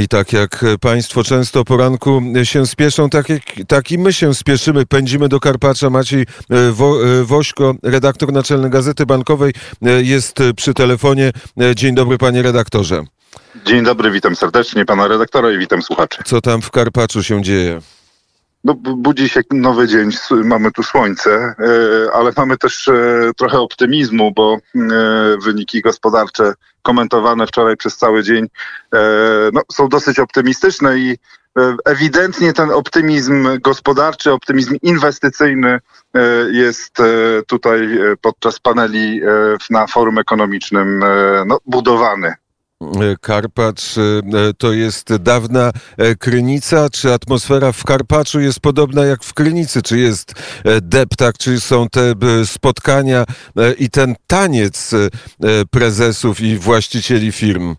I tak jak Państwo często poranku się spieszą, tak, jak, tak i my się spieszymy. Pędzimy do Karpacza. Maciej e, Wo, e, Wośko, redaktor naczelny Gazety Bankowej, e, jest przy telefonie. Dzień dobry, panie redaktorze. Dzień dobry, witam serdecznie pana redaktora i witam słuchaczy. Co tam w Karpaczu się dzieje? No, budzi się nowy dzień, mamy tu słońce, ale mamy też trochę optymizmu, bo wyniki gospodarcze komentowane wczoraj przez cały dzień, e, no, są dosyć optymistyczne i e, ewidentnie ten optymizm gospodarczy, optymizm inwestycyjny e, jest tutaj podczas paneli na forum ekonomicznym no, budowany. Karpacz e, to jest dawna e, Krynica, czy atmosfera w Karpaczu jest podobna jak w Krynicy? Czy jest e, deptak, czy są te spotkania i ten taniec prezesów i właścicieli firm?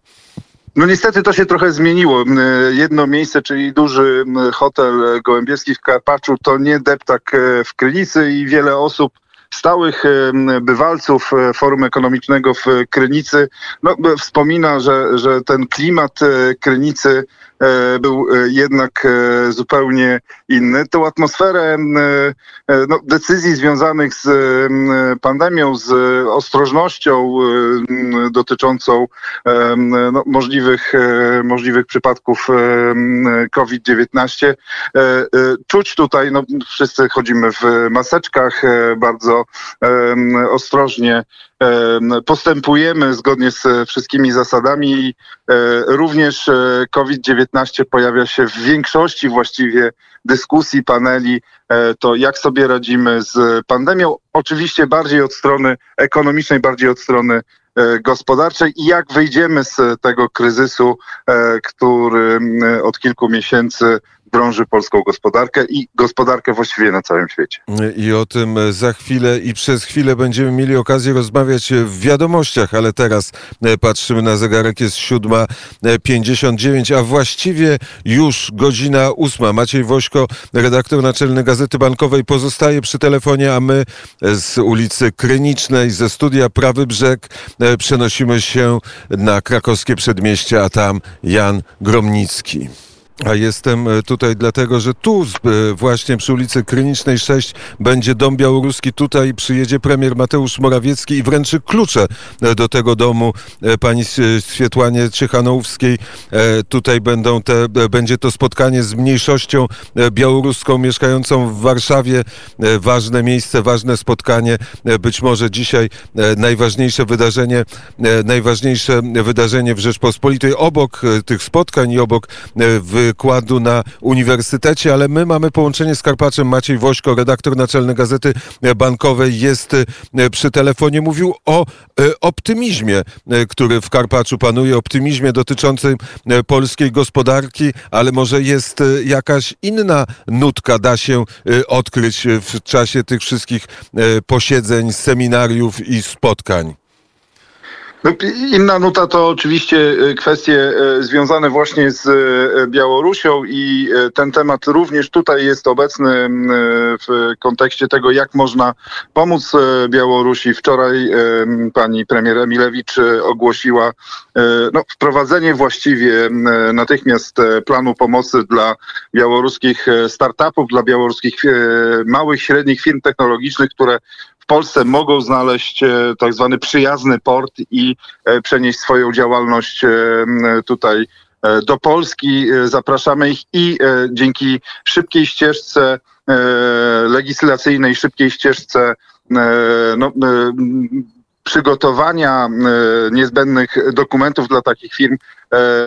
No niestety to się trochę zmieniło. Jedno miejsce, czyli duży hotel gołębieski w Karpaczu, to nie deptak w Krynicy i wiele osób stałych bywalców e, Forum Ekonomicznego w Krynicy. No, wspomina, że, że ten klimat e, Krynicy był e, jednak e, zupełnie inny. Tą atmosferę no, decyzji związanych z pandemią, z ostrożnością dotyczącą no, możliwych, możliwych przypadków COVID-19 czuć tutaj, no, wszyscy chodzimy w maseczkach, bardzo ostrożnie postępujemy zgodnie z wszystkimi zasadami również COVID-19 pojawia się w większości właściwie dyskusji, paneli, e, to jak sobie radzimy z pandemią. Oczywiście bardziej od strony ekonomicznej, bardziej od strony e, gospodarczej i jak wyjdziemy z tego kryzysu, e, który od kilku miesięcy drąży polską gospodarkę i gospodarkę właściwie na całym świecie. I o tym za chwilę i przez chwilę będziemy mieli okazję rozmawiać w wiadomościach, ale teraz e, patrzymy na zegarek, jest 7.59, a właściwie już godzina ósma. Maciej Wośko, redaktor naczelny Gazety Bankowej pozostaje przy telefonie, a my z ulicy Krynicznej, ze studia Prawy Brzeg e, przenosimy się na krakowskie przedmieście, a tam Jan Gromnicki. A jestem e, tutaj dlatego, że tu e, właśnie przy ulicy Krynicznej 6 będzie dom białoruski. Tutaj przyjedzie premier Mateusz Morawiecki i wręczy klucze e, do tego domu pani Swietłanie Ciechanowskiej. Tutaj będą te, będzie to spotkanie z mniejszością białoruską mieszkającą w Warszawie. Ważne miejsce, ważne spotkanie. Być może dzisiaj najważniejsze wydarzenie, najważniejsze wydarzenie w Rzeczpospolitej. Obok tych spotkań i obok w wykładu na uniwersytecie, ale my mamy połączenie z Karpaczem. Maciej Wośko, redaktor naczelny Gazety Bankowej jest e, przy telefonie. Mówił o e, optymizmie, e, który w Karpaczu panuje, optymizmie dotyczącym polskiej gospodarki, ale może jest jakaś inna nutka, da się odkryć w czasie tych wszystkich posiedzeń, seminariów i spotkań. No, inna nuta to oczywiście e, kwestie e, związane właśnie z e, Białorusią i ten temat również tutaj jest obecny w kontekście tego, jak można pomóc Białorusi. Wczoraj pani premier Emilewicz ogłosiła no, wprowadzenie właściwie natychmiast planu pomocy dla białoruskich startupów, dla białoruskich małych, średnich firm technologicznych, które Polsce mogą znaleźć e, tak zwany przyjazny port i e, przenieść swoją działalność e, tutaj do Polski. Zapraszamy ich i dzięki szybkiej ścieżce legislacyjnej, szybkiej ścieżce no, przygotowania niezbędnych dokumentów dla takich firm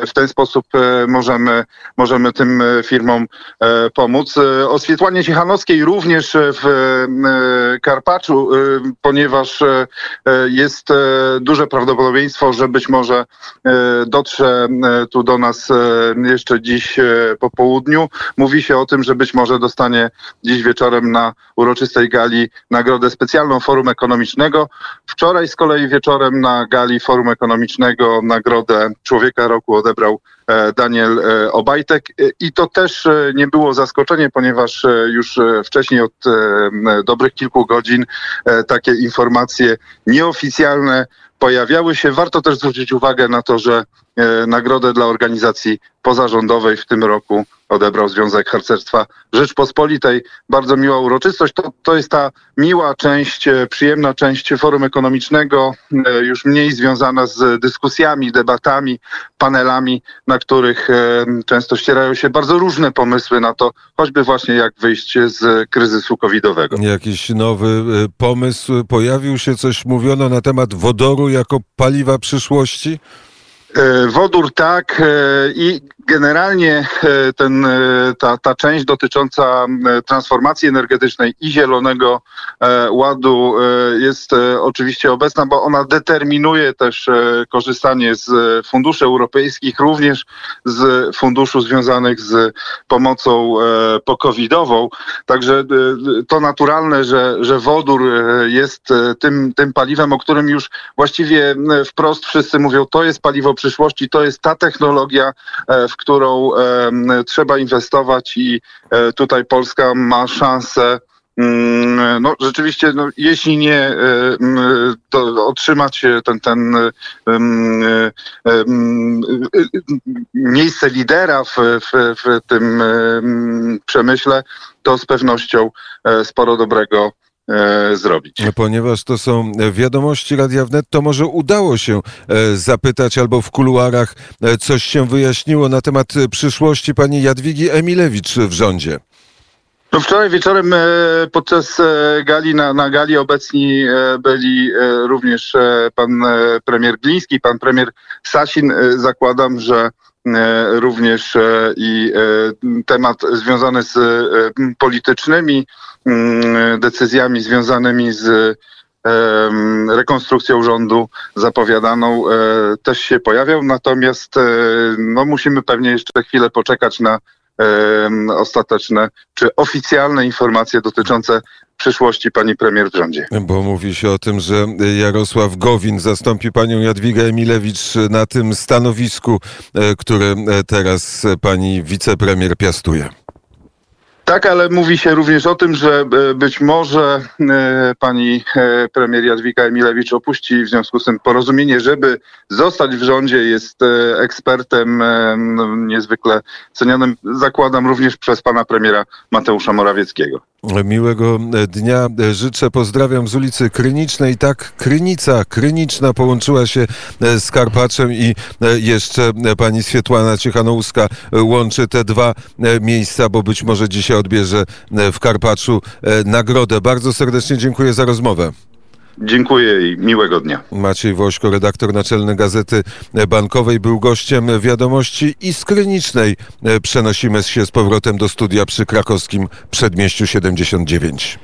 w ten sposób e, możemy, możemy tym e, firmom pomóc. O Swietłanie również w Karpaczu, ponieważ jest duże prawdopodobieństwo, że być może dotrze tu do nas jeszcze dziś po południu. Mówi się o tym, że być może dostanie dziś wieczorem na uroczystej gali nagrodę specjalną Forum Ekonomicznego. Wczoraj z kolei wieczorem na gali Forum Ekonomicznego nagrodę Człowieka roku odebrał Daniel Obajtek. I to też nie było zaskoczenie, ponieważ już wcześniej od dobrych kilku godzin takie informacje nieoficjalne pojawiały się. Warto też zwrócić uwagę na to, że e, nagrodę dla organizacji pozarządowej w tym roku odebrał Związek Harcerstwa Rzeczpospolitej. Bardzo miła uroczystość. To, to jest ta miła część, e, przyjemna część forum ekonomicznego, e, już mniej związana z dyskusjami, debatami, panelami, na których często ścierają się bardzo różne pomysły na to, choćby właśnie jak wyjść z kryzysu covidowego. Jakiś nowy pomysł pojawił się, coś mówiono na temat wodoru jako paliwa przyszłości? E, wodór tak e, i generalnie e, ten, ta, ta część dotycząca transformacji energetycznej i zielonego ładu jest oczywiście obecna, bo ona determinuje też korzystanie z funduszy europejskich, również z funduszu związanych z pomocą pokowidową. Także to naturalne, że, że wodór jest tym, tym paliwem, o którym już właściwie wprost wszyscy mówią, to jest paliwo przyszłości. To jest ta technologia, e, w którą trzeba inwestować i e, tutaj Polska ma szansę mm, no rzeczywiście, no, jeśli nie e, to otrzymać ten, ten miejsce lidera w, w, w tym przemyśle, to z pewnością sporo dobrego E, zrobić. Ponieważ to są wiadomości Radia Wnet, to może udało się e, zapytać albo w kuluarach e, coś się wyjaśniło na temat przyszłości pani Jadwigi Emilewicz w rządzie. No wczoraj wieczorem podczas gali, na, na gali obecni byli również pan premier Gliński, pan premier Sasin. Zakładam, że również i temat związany z politycznymi Mm, decyzjami związanymi z rekonstrukcją rządu zapowiadaną e, też się pojawiał, natomiast e, no, musimy pewnie jeszcze chwilę poczekać na ostateczne czy oficjalne informacje dotyczące przyszłości pani premier w rządzie. Bo mówi się o tym, że Jarosław Gowin zastąpi panią Jadwigę Emilewicz na tym stanowisku, e, które teraz pani wicepremier piastuje. Tak, ale mówi się również o tym, że e, być może e, pani e, premier Jadwiga Emilewicz opuści w związku z tym porozumienie, żeby zostać w rządzie. Jest ekspertem no, niezwykle cenionym, zakładam również przez pana premiera Mateusza Morawieckiego. Miłego dnia życzę. Pozdrawiam z ulicy Krynicznej. Tak, Krynica, Kryniczna połączyła się z Karpaczem i jeszcze pani Swietłana Ciechanouska łączy te dwa miejsca, bo być może dzisiaj odbierze w Karpaczu nagrodę. Bardzo serdecznie dziękuję za rozmowę. Dziękuję i miłego dnia. Maciej Wośko, redaktor naczelny Gazety Bankowej, był gościem wiadomości i skrynicznej. Przenosimy się z powrotem do studia przy krakowskim przedmieściu 79.